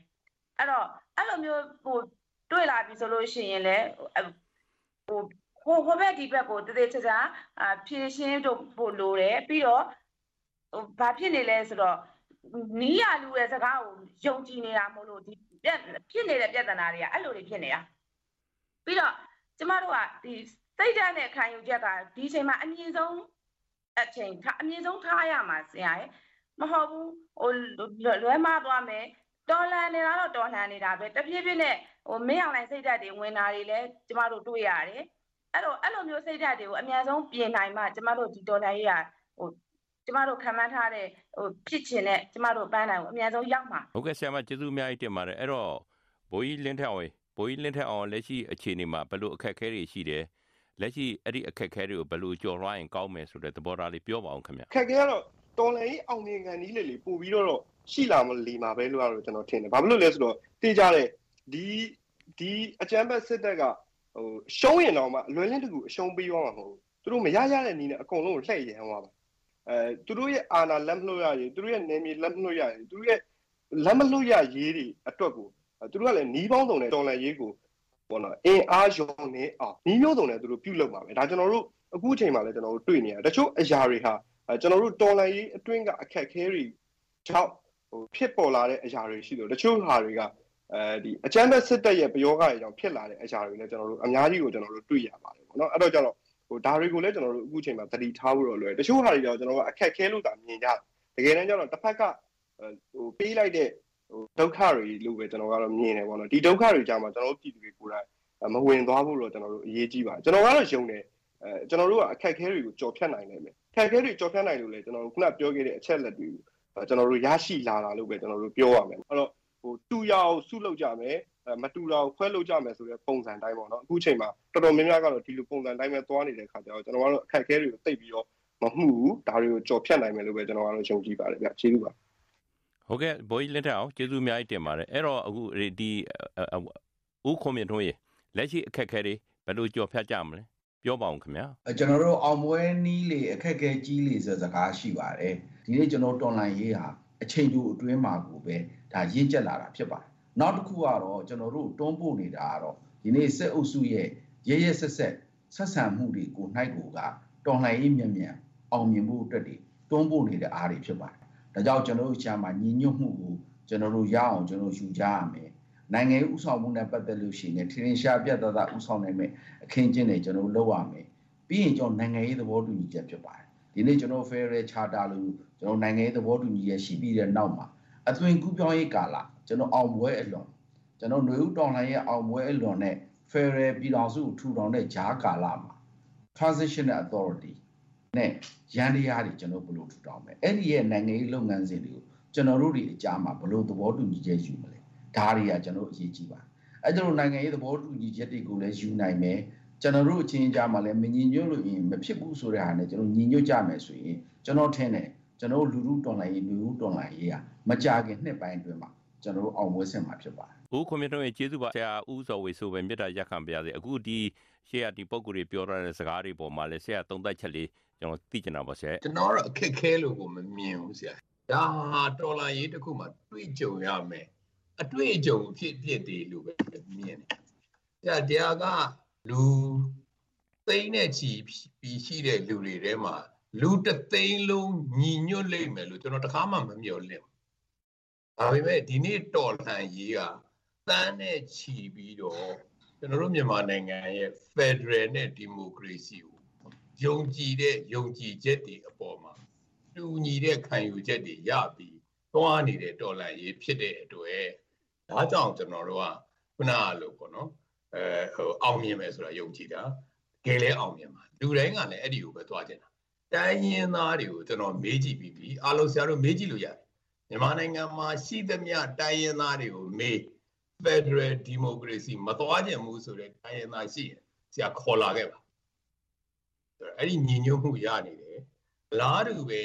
I: အဲ့တော့အဲ့လိုမျိုးဟိုတွေ့လာပြီဆိုလို့ရှိရင်လည်း ဟိုဟိုဟိုဘက်ဒီဘက်ကိုတည်တည်ချာချာဖြည့်ရှင်းတို့ဖို့လိုတယ်ပြီးတော့ဟိုဘာဖြစ်နေလဲဆိုတော့နီးရလူရဲ့စကားကိုယုံကြည်နေတာမို့လို့ဒီဖြစ်နေတဲ့ပြဿနာတွေကအဲ့လိုတွေဖြစ်နေတာပြီးတော့ကျမတို့ကဒီစိတ်ဓာတ်နဲ့ခံယူချက်ကဒီအချိန်မှာအမြင့်ဆုံးအချိန်အမြင့်ဆုံးထားရမှာဆရာရဲ့မဟုတ်ဘူးဟိုလွဲမသွားမယ်တော်လန်နေတာတော့တော်လှန်နေတာပဲတဖြည်းဖြည်းနဲ့ ဟိုမင်းအောင်လိုက်စိတ်ဓာတ်တွေဝင်တာတွေလည်းကျမတို့တွေ့ရတယ်အဲ့တော့အဲ့လိုမျိုးစိတ်ဓာတ်တွေကိုအများဆုံးပြင်နိုင်မှကျမတို့ဒီတော်လှန်ရေးကဟိုကျမတို့ခံမှန်းထားတဲ့ဟိုဖြစ်ချင်တဲ့ကျမတို့ပန်းနိုင်ကိုအများဆုံးရောက်မှာ
G: ဟုတ်ကဲ့ဆရာမကျေးဇူးအများကြီးတင်ပါတယ်အဲ့တော့ဘိုးကြီးလင်းထက်အောင်ဘိုးကြီးလင်းထက်အောင်လက်ရှိအခြေအနေမှာဘယ်လိုအခက်အခဲတွေရှိတယ်လက်ရှိအဲ့ဒီအခက်အခဲတွေကိုဘယ်လိုကျော်လွှားရင်ကောင်းမယ်ဆိုတဲ့သဘောထားလေးပြောပါအောင်ခင်ဗျ
J: အခက်အခဲကတော့တော်လည်းအောင်မြင်ခံနည်းလေးလေးပို့ပြီးတော့ရှိလာမလီမှာပဲလို့ကတော့ကျွန်တော်ထင်တယ်ဘာဖြစ်လို့လဲဆိုတော့တေးကြတဲ့ ဒီဒီအကြမ်းဖက်စစ်တပ်ကဟိုရှုံးရင်တော့မှအလွယ်လင်းတကူအရှုံးပေးသွားမှာမဟုတ်ဘူးသူတို့မရရတဲ့နည်းနဲ့အကုန်လုံးကိုလှည့်ရန်သွားပါအဲသူတို့ရဲ့အာဏာလက်မလို့ရရေးသူတို့ရဲ့နယ်မြေလက်မလို့ရရေးသူတို့ရဲ့လက်မလို့ရရေးတွေအတွက်ကိုသူတို့ကလည်းနီးပေါင်းစုံနဲ့တော်လန်ရေးကိုပေါ့နော်အင်အားယုံနေအောင်နီးမျိုးစုံနဲ့သူတို့ပြုလုပ်ပါမယ်ဒါကျွန်တော်တို့အခုအချိန်မှာလည်းကျွန်တော်တို့တွေ့နေရတယ်တချို့အရာတွေဟာကျွန်တော်တို့တော်လန်ရေးအတွင်းကအခက်ခဲတွေကြောင့်ဟိုဖြစ်ပေါ်လာတဲ့အရာတွေရှိတယ်တချို့ဟာတွေက အဲဒီအချမ်းသက်စစ်တပ်ရဲ့ပယောဂတွေကြောင့်ဖြစ်လာတဲ့အရာတွေလည်းကျွန်တော်တို့အများကြီးကိုကျွန်တော်တို့တွေ့ရပါတယ်ပေါ့နော်အဲ့တော့ကျတော့ဟိုဒါတွေကိုလည်းကျွန်တော်တို့အခုချိန်မှာသတိထားဖို့တော့လွယ်တချို့ဟာတွေကြောင့်ကျွန်တော်တို့အခက်ခဲလို့သာမြင်ကြတကယ်တမ်းကျတော့တစ်ဖက်ကဟိုပေးလိုက်တဲ့ဟိုဒုက္ခတွေလို့ပဲကျွန်တော်ကတော့မြင်တယ်ပေါ့နော်ဒီဒုက္ခတွေကြောင့်မှကျွန်တော်တို့ပြည်သူတွေကိုယ်တိုင်မဝင်သွားဖို့တော့ကျွန်တော်တို့အရေးကြီးပါတယ်ကျွန်တော်ကတော့ယုံတယ်အဲကျွန်တော်တို့ကအခက်ခဲတွေကိုကြော်ဖြတ်နိုင်နိုင်မယ်အခက်ခဲတွေကြော်ဖြတ်နိုင်လို့လေကျွန်တော်တို့ခုနပြောခဲ့တဲ့အချက်လက်တွေကိုကျွန်တော်တို့ရရှိလာတာလို့ပဲကျွန်တော်တို့ပြောရမယ်အဲ့တော့ ဟိုတူရအောင်စုလုပ်ကြမယ်မတူတော့ခွဲလုပ်ကြမယ်ဆိုတဲ့ပုံစံတိုင်းပေါ့နော်အခုချိန်မှာတော်တော်များများကတော့ဒီလိုပုံစံတိုင်းပဲသွားနေတဲ့ခါကျတော့ကျွန်တော်ကတော့အခက်ခဲတွေကိုသိပြီးတော့မမှုဘူးဒါတွေကိုကြော်ဖြတ်နိုင်မယ်လို့ပဲကျွန်တော်ကတော့ယုံကြည်ပါတယ်ဗျကျေးဇူးပါ
G: ဟုတ်ကဲ့ဘိုးကြီးလက်ထက်အောင်ကျေးဇူးအများကြီးတင်ပါတယ်အဲ့တော့အခုဒီဦးခွန်မြင့်ထွန်းရေလက်ရှိအခက်ခဲတွေဘယ်လိုကြော်ဖြတ်ကြမလဲပြောပါအောင်ခင်ဗျာ
K: ကျွန်တော်တို့အောင်ပွဲနီးလေအခက်ခဲကြီးလေဆိုစကားရှိပါတယ်ဒီနေ့ကျွန်တော်တော်လိုင်းရေးဟာအချိန်ကျိုးအတွင်းမှာကိုပဲ ဒါရင့်ကျက်လာတာဖြစ်ပါတယ်နောက်တစ်ခုကတော့ကျွန်တော်တို့တွန်းပို့နေတာကတော့ဒီနေ့စစ်အုပ်စုရဲ့ရရဆက်ဆက်ဆက်ဆံမှုတွေကိုနိုင်ကိုကတော်လှန်ရေးမြန်မြန်အောင်မြင်ဖို့အတွက်တွေတွန်းပို့နေတဲ့အားတွေဖြစ်ပါတယ်ဒါကြောင့်ကျွန်တော်တို့ရှာမှာညီညွတ်မှုကိုကျွန်တော်တို့ရအောင်ကျွန်တော်ယူကြရမယ်နိုင်ငံရေးဥဆောင်မှုနဲ့ပတ်သက်လို့ရှိရင်ထင်ရှားပြတ်သားသားဥဆောင်နိုင်မယ်အခင်းကျင်းတွေကျွန်တော်လုပ်ရမယ်ပြီးရင်ကျွန်တော်နိုင်ငံရေးသဘောတူညီချက်ဖြစ်ပါတယ်ဒီနေ့ကျွန်တော် Federal Charter လို့ကျွန်တော်နိုင်ငံရေးသဘောတူညီချက်ရှိပြီးတဲ့နောက်မှာ အသွင်ကူးပြောင်းရေးကာလကျွန်တော်အောင်ပွဲအလွန်ကျွန်တော်ຫນွေဦးတော်လှန်ရေးအောင်ပွဲအလွန်နဲ့ Federal ပြည်တော်စုထူထောင်တဲ့ဂျားကာလမှာ Transitional Authority နဲ့ရန်တရားတွေကျွန်တော်ဘယ်လိုထူထောင်မလဲအဲ့ဒီရဲ့နိုင်ငံရေးလုပ်ငန်းစဉ်တွေကိုကျွန်တော်တို့တွေအကြားမှာဘယ်လိုသဘောတူညီချက်ယူမလဲဒါတွေကကျွန်တော်အရေးကြီးပါအဲ့ဒါလိုနိုင်ငံရေးသဘောတူညီချက်တွေကိုလည်းယူနိုင်မယ်ကျွန်တော်တို့အချင်းကြားမှာလည်းမညီညွတ်လို့ရင်မဖြစ်ဘူးဆိုတဲ့ဟာနဲ့ကျွန်တော်ညီညွတ်ကြမယ်ဆိုရင်ကျွန်တော်ထင်တယ် ကျွန်တော်လူလူတော်လှန်ရေးလူလူတော်လှန်ရေးကမကြခင်နှစ်ပိုင်းအတွင်းမှာကျွန်တော်တို့အောင်ပွဲဆင်မှာဖြစ်ပါတယ်။
G: ဦးခွန်မြတ်တို့ရဲ့ကျေးဇူးပါဆရာဦးစောဝေဆိုပဲမြတ်တာရက်ခံပါရစေ။အခုဒီရှေ့ကဒီပုံကိုယ်တွေပြောရတဲ့စကားတွေပေါ်မှာလည်းဆရာသုံးသပ်ချက်လေးကျွန်တော်သိချင်တာပါဆရာ။
H: ကျွန်တော်တော့အခက်ခဲလို့ကိုမမြင်ဘူးဆရာ။ဒါဟာတော်လှန်ရေးတစ်ခုမှတွေ့ကြုံရမယ်။အတွေ့အကြုံဖြစ်ဖြစ်တယ်လို့ပဲမြင်တယ်။ဆရာတရားကလူသိန်းနဲ့ချီပြီးရှိတဲ့လူတွေထဲမှာ လူတသိန်းလုံးညီညွတ်လိမ့်မယ်လို့ကျွန်တော်တခါမှမမျှော်လင့်ဒါပေမဲ့ဒီနေ့တော်လှန်ရေးကတန်းနဲ့ချီပြီးတော့ကျွန်တော်တို့မြန်မာနိုင်ငံရဲ့ Federal နဲ့ Democracy ကိုယုံကြည်တဲ့ယုံကြည်ချက်တွေအပေါ်မှာတူညီတဲ့ခံယူချက်တွေရပြီးသွားနေတဲ့တော်လှန်ရေးဖြစ်တဲ့အတွက်ဒါကြောင့်ကျွန်တော်တို့ကခုနကလို့ပေါ့နော်အဲဟိုအောင်မြင်မယ်ဆိုတာယုံကြည်တာကဲလဲအောင်မြင်ပါလူတိုင်းကလည်းအဲ့ဒီကိုပဲသွားကြတာ တိုင်းရင်းသားတွေကိုကျွန်တော်မေးကြည့်ပြီးပြီအားလုံးဆရာတို့မေးကြည့်လို့ရတယ်မြန်မာနိုင်ငံမှာရှိသမျှတိုင်းရင်းသားတွေကိုမေး Federal Democracy မသွားကြဘူးဆိုတဲ့တိုင်းရင်းသားရှိရင်ဆရာခေါ်လာခဲ့ပါအဲ့ဒီညီညွတ်မှုရနေတယ်လားတူပဲ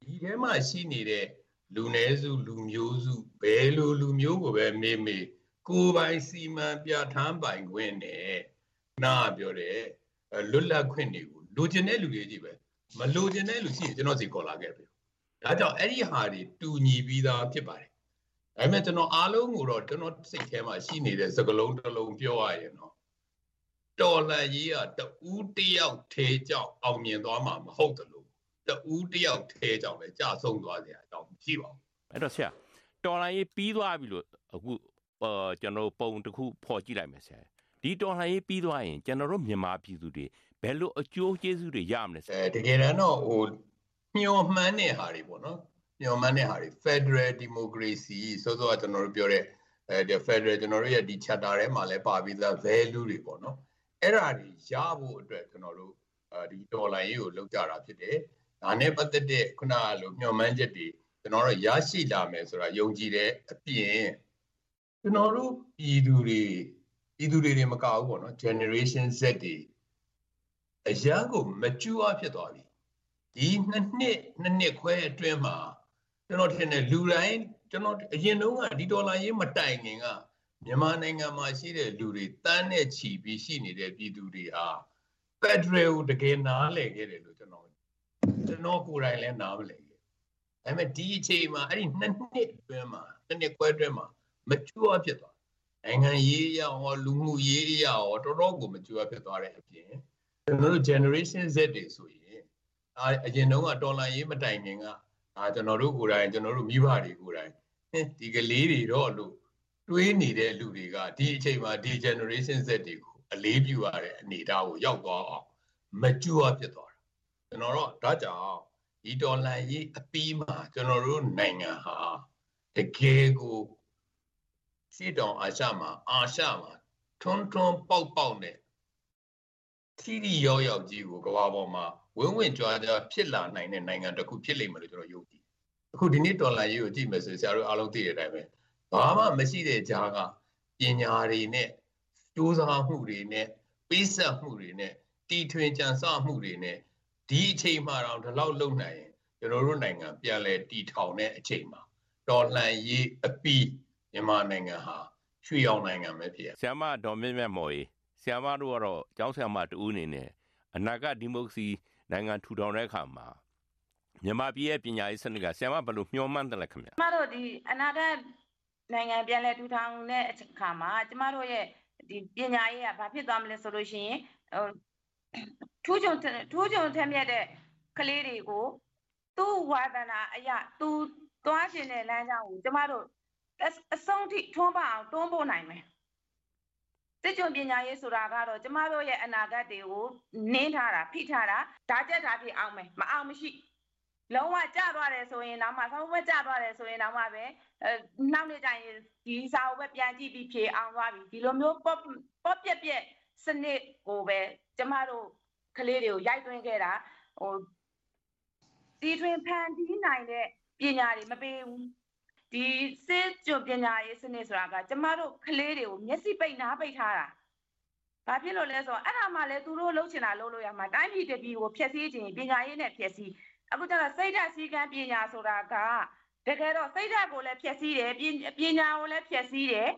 H: ဒီထဲမှာရှိနေတဲ့လူနည်းစုလူမျိုးစုဘယ်လိုလူမျိုးကိုပဲမေးမေးကိုယ်ပိုင်စီမံပြဋ္ဌာန်းပိုင်ခွင့်နဲ့နာပြောတဲ့လွတ်လပ်ခွင့်တွေကိုလိုချင်တဲ့လူတွေကြီးပဲ မလိုချင်တဲ့လူရှိရင်ကျွန်တော်စီခေါ်လာခဲ့ပြီဒါကြောင့်အဲ့ဒီဟာတွေတူညီပြီးသားဖြစ်ပါတယ်ဒါပေမဲ့ကျွန်တော်အားလုံးကိုတော့ကျွန်တော်စိတ်ထဲမှာရှိနေတဲ့စကလုံးတစ်လုံးပြောရရင်တော့တော်လန်ကြီးကတူးတယောက်သေးကြောက်အောင်မြင်သွားမှာမဟုတ်တယ်လို့တူးတယောက်သေးကြောက်လည်းကြာဆုံးသွားစရာအကြောင်းမရှိပါဘူး
G: အဲ့တော့ဆရာတော်လန်ကြီးပြီးသွားပြီလို့အခုကျွန်တော်ပုံတစ်ခုဖော်ကြည့်လိုက်မယ်ဆရာဒီတော်လှန်ရေးပြီးသွားရင်ကျွန်တော်တို့မြန်မာပြည်သူတွေ ဘယ်လိုအကျိုးကျေးဇူးတွေရမလဲ
H: အဲတကယ်တမ်းတော့ဟိုမျှော်မှန်းတဲ့ဟာတွေပေါ့နော်မျှော်မှန်းတဲ့ဟာတွေ Federal Democracy ဆိုတော့ကျွန်တော်တို့ပြောတဲ့အဲဒီ Federal ကျွန်တော်တို့ရဲ့ဒီ charter ထဲမှာလည်းပါပြီးသား value တွေပေါ့နော်အဲ့ဒါတွေရဖို့အတွက်ကျွန်တော်တို့ဒီဒေါ်လာရေးကိုလောက်ကြတာဖြစ်တယ်ဒါနဲ့ပတ်သက်တဲ့ခုနကလိုမျှော်မှန်းချက်တွေကျွန်တော်တို့ရရှိလာမယ်ဆိုတာယုံကြည်တဲ့အပြင်ကျွန်တော်တို့ပြည်သူတွေပြည်သူတွေတွေမကဘူးပေါ့နော် generation Z တွေ အရန်ကိုမကျူအားဖြစ်သွားပြီဒီနှစ်နှစ်နှစ်နှစ်ခွဲအတွင်းမှာကျွန်တော်ထင်တယ်လူတိုင်းကျွန်တော်အရင်တုန်းကဒီဒေါ်လာရေးမတိုင်ခင်ကမြန်မာနိုင်ငံမှာရှိတဲ့လူတွေတန်းနဲ့ချီပြီးရှိနေတဲ့ပြည်သူတွေဟာဖက်ဒရယ်ကိုတကယ်နားလည်ခဲ့တယ်လို့ကျွန်တော်ကျွန်တော်ကိုယ်တိုင်လည်းနားမလည်ခဲ့ဒါပေမဲ့ဒီအချိန်မှာအဲ့ဒီနှစ်နှစ်အတွင်းမှာနှစ်နှစ်ခွဲအတွင်းမှာမကျူအားဖြစ်သွားနိုင်ငံရေးအရရောလူမှုရေးအရရောတော်တော်ကိုမကျူအားဖြစ်သွားတဲ့အပြင် ကျွန်တော်တို့ generation Z တွေဆိုရင်အာအရင်တုန်းကတော်လန်ရေးမတိုင်ခင်ကအာကျွန်တော်တို့ကိုယ်တိုင်ကျွန်တော်တို့မိဘတွေကိုယ်တိုင်ဒီကလေးတွေတော့လို့တွေးနေတဲ့လူတွေကဒီအချိန်မှာဒီ generation Z တွေကိုအလေးပြုရတဲ့အနေအထားကိုရောက်သွားအောင်မကြွဖြစ်သွားတာကျွန်တော်တို့ဒါကြောင့်ဒီဒေါ်လာရေးအပီးမှာကျွန်တော်တို့နိုင်ငံဟာတကယ်ကိုစီတောင်အာရှမှာအာရှမှာထွန်းထွန်းပေါက်ပေါက်နဲ့ ထီရီရောက်ရောက်ကြီးကိုကမ္ဘာပေါ်မှာဝင်းဝင်းကြွားကြွားဖြစ်လာနိုင်တဲ့နိုင်ငံတစ်ခုဖြစ်လိမ့်မယ်လို့ကျွန်တော်ယုံကြည်အခုဒီနေ့ဒေါ်လာရေးကိုကြည့်မယ်ဆိုဆရာတို့အားလုံးသိတဲ့အတိုင်းပဲဘာမှမရှိတဲ့ကြားကပညာတွေနဲ့စူးစမ်းမှုတွေနဲ့ပေးဆက်မှုတွေနဲ့တီထွင်ကြံစမှုတွေနဲ့ဒီအချိန်မှတော့ဒီလောက်လုံနိုင်ရင်ကျွန်တော်တို့နိုင်ငံပြန်လဲတီထောင်တဲ့အချိန်မှာတော်လှန်ရေးအပီးမြန်မာနိုင်ငံဟာရွှေအောင်နိုင်ငံပဲဖြစ်ရ
G: ဆ iam မဒေါ်မြင့်မြတ်မော်ကြီး ဆ iam မတို့ကတော့ကျောင်းဆ iam မတူအနေနဲ့အနာဂတ်ဒီမိုကရေစီနိုင်ငံထူထောင်တဲ့အခါမှာမြန်မာပြည်ရဲ့ပညာရေးစနစ်ကဆ iam မဘယ်လိုမျှော်မှန်းတယ်လဲခင်ဗျာ
I: ကျမတို့ဒီအနာဂတ်နိုင်ငံပြန်လည်ထူထောင်တဲ့အခါမှာကျမတို့ရဲ့ဒီပညာရေးကဘာဖြစ်သွားမလဲဆိုလို့ရှိရင်ဟိုထူးချွန်ထူးချွန်ထက်မြက်တဲ့ကလေးတွေကိုသူ့ဝါဒနာအရာသူသွားခြင်းတဲ့လမ်းကြောင်းကိုကျမတို့အဆုံးထိထွန်းပအောင်တွန်းပို့နိုင်မယ် စစ်ကြုံပညာရေးဆိုတာကတော့ကျမတို့ရဲ့အနာဂတ်တွေကိုနင်းထားတာဖိထားတာဓာတ်ချက်ဓာတ်ဖြစ်အောင်မယ်မအောင်မရှိလုံးဝကြသွားတယ်ဆိုရင်တော့မှဆောင်းဝက်ကြသွားတယ်ဆိုရင်တော့မှပဲအဲနောက်နေ့ကျရင်ဒီစာအုပ်ပဲပြန်ကြည့်ပြီးဖြေအောင်သွားပြီဒီလိုမျိုးပေါ့ပေါ့ပြက်ပြက်စနစ်ကိုပဲကျမတို့ကလေးတွေကိုရိုက်သွင်းခဲ့တာဟိုတီထွင်ဖန်တီးနိုင်တဲ့ပညာတွေမပေးဘူး ဒီစစ်ကြုံပညာရေးစနစ်ဆိုတာကကျမတို့ကလေးတွေကိုမျက်စိပိတ်နားပိတ်ထားတာဘာဖြစ်လို့လဲဆိုတော့အဲ့ဒါမှလည်းသူတို့လှုပ်ချင်တာလှုပ်လို့ရမှာတိုင်းပြည်တပြည်ကိုဖျက်ဆီးခြင်းပညာရေးနဲ့ဖျက်ဆီးအခုကျတော့စိတ်ဓာတ်စည်းကမ်းပညာဆိုတာကတကယ်တော့စိတ်ဓာတ်ကိုလည်းဖျက်ဆီးတယ်ပညာကိုလည်းဖျက်ဆီးတယ်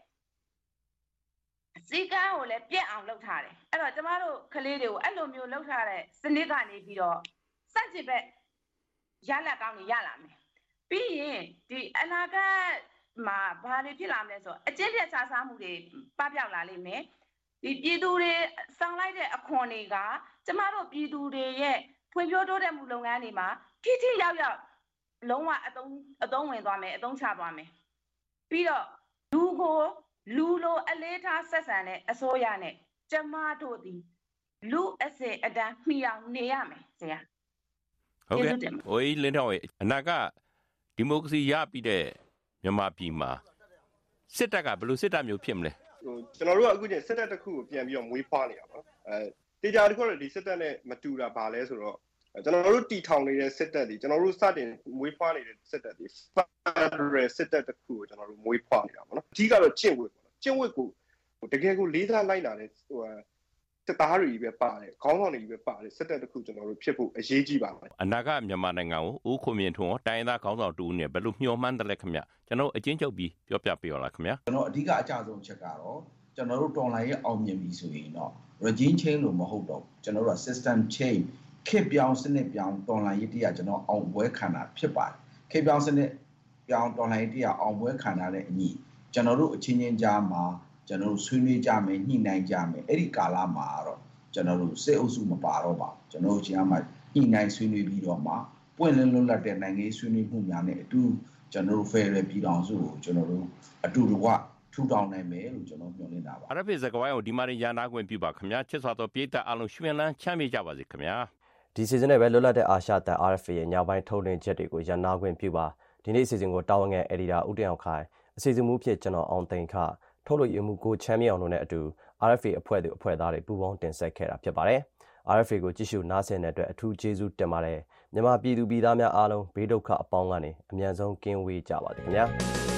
I: စီကန်းကိုလည်းပြက်အောင်လုပ်ထားတယ်အဲ့တော့ကျမတို့ကလေးတွေကိုအဲ့လိုမျိုးလုပ်ထားတဲ့စနစ်ကနေပြီးတော့စန့်ကျင်ဘက်ရလက်ကောင်းတွေရလာမယ် ပြီးရင်ဒီအနာဂတ်မှာဘာတွေဖြစ်လာမလဲဆိုတော့အကျင့်ပြတ်စားစားမှုတွေပပျောက်လာလိမ့်မယ်ဒီပြည်သူတွေဆောင်လိုက်တဲ့အခွန်တွေကကျမတို့ပြည်သူတွေရဲ့ဖွံ့ဖြိုးတိုးတက်မှုလုပ်ငန်းတွေမှာထိထိရောက်ရောက်လုံးဝအသုံးအသုံးဝင်သွားမယ်အသုံးချသွားမယ်ပြီးတော့လူကိုလူလိုအလေးထားဆက်ဆံတဲ့အစိုးရနဲ့ကျမတို့ဒီလူအစအတန်းမှီအောင်နေရမယ်ဆရာ
G: ဟုတ်ကဲ့ဟိုလင်းတော့အနာက ဒီမိုကရေစီရပြီးတဲ့မြန်မာပြည်မှာစစ်တပ်ကဘယ်လိုစစ်တပ်မျိုးဖြစ်မလဲ
J: ဟိုကျွန်တော်တို့ကအခုကျစစ်တပ်တစ်ခုကိုပြန်ပြီးတော့မွေးဖွားနေတာပေါ့အဲတေချာတစ်ခုတော့ဒီစစ်တပ်နဲ့မတူတာဘာလဲဆိုတော့ကျွန်တော်တို့တီထောင်နေတဲ့စစ်တပ်တွေကျွန်တော်တို့စတင်မွေးဖွားနေတဲ့စစ်တပ်တွေ Federal စစ်တပ်တစ်ခုကိုကျွန်တော်တို့မွေးဖွားနေတာပေါ့နော်အဓိကတော့ကျင့်ဝတ်ပေါ့နော်ကျင့်ဝတ်ကိုတကယ်ကိုလေးစားလိုက်လာတဲ့ဟို စစ်သားတွေပဲပါတယ်ခေါင်းဆောင်တွေပဲပါတယ်စစ်တပ်တစ်ခုကျွန်တော်တို့ဖြစ်ဖို့အရေးကြီးပါမယ်
G: အနာဂတ်မြန်မာနိုင်ငံကိုဦးခွန်မြင့်ထွန်းတိုင်းသားခေါင်းဆောင်တူနဲ့ဘယ်လိုမျှော်မှန်းတယ်လဲခင်ဗျကျွန်တော်အချင်းချုပ်ပြီးပြောပြပေးရလားခင်ဗျ
K: ကျွန်တော်အဓိကအကြဆုံးချက်ကတော့ကျွန်တော်တို့တော်လိုင်းရဲ့အောင်မြင်ပြီဆိုရင်တော့ regime change လို့မဟုတ်တော့ကျွန်တော်တို့က system change ခေတ်ပြောင်းစနစ်ပြောင်းတော်လိုင်းရေးတရားကျွန်တော်အောင်ပွဲခံတာဖြစ်ပါတယ်ခေတ်ပြောင်းစနစ်ပြောင်းတော်လိုင်းရေးတရားအောင်ပွဲခံတာတဲ့အညီကျွန်တော်တို့အချင်းချင်းကြားမှာ ကျွန်တော်တို့ဆွေးနွေးကြမယ်ညှိနှိုင်းကြမယ်အဲ့ဒီကာလမှာတော့ကျွန်တော်တို့စစ်အုပ်စုမပါတော့ပါကျွန်တော်တို့ချင်းအမှညှိနှိုင်းဆွေးနွေးပြီးတော့မှပွင့်လင်းလွတ်လပ်တဲ့နိုင်ငံရေးဆွေးနွေးမှုများနဲ့အတူကျွန်တော်တို့ Federal ပြည်ထောင်စုကိုကျွန်တော်တို့အတူတကွထူထောင်နိုင်မယ်လို့ကျွန်တော်မျှော်လင့်တာပါ
G: အရဖေစကဝိုင်းကိုဒီမှာရန်နာခွင့်ပြုပါခင်ဗျာချစ်စွာသောပြည်သက်အလုံးရှင်လန်းချမ်းမြေ့ကြပါစေခင်ဗျာ
B: ဒီစီဇန်နဲ့ပဲလွတ်လပ်တဲ့အာရှတန် RFA ရဲ့ညပိုင်းထုတ်လွှင့်ချက်တွေကိုရန်နာခွင့်ပြုပါဒီနေ့အစီအစဉ်ကိုတာဝန်ခံအက်ဒီတာဦးတင်အောင်ခိုင်အစီအစဉ်မူဖြစ်ကျွန်တော်အောင်သိန်းခ ထုတ်လို့ရမှုကိုချမ်းမြေ့အောင်တို့နဲ့အတူ RFA အဖွဲ့သူအဖွဲ့သားတွေပူးပေါင်းတင်ဆက်ခဲ့တာဖြစ်ပါတယ်။ RFA ကိုကြည့်ရှုနားဆင်တဲ့အတွက်အထူးကျေးဇူးတင်ပါတယ်။မြန်မာပြည်သူပြည်သားများအားလုံးဘေးဒုက္ခအပေါင်းကနေအမြန်ဆုံးကင်းဝေးကြပါစေခင်ဗျာ။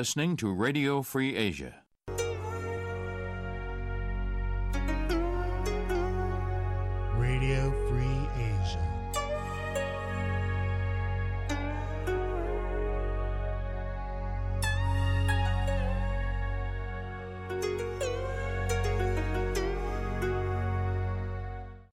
A: listening to
L: Radio Free Asia.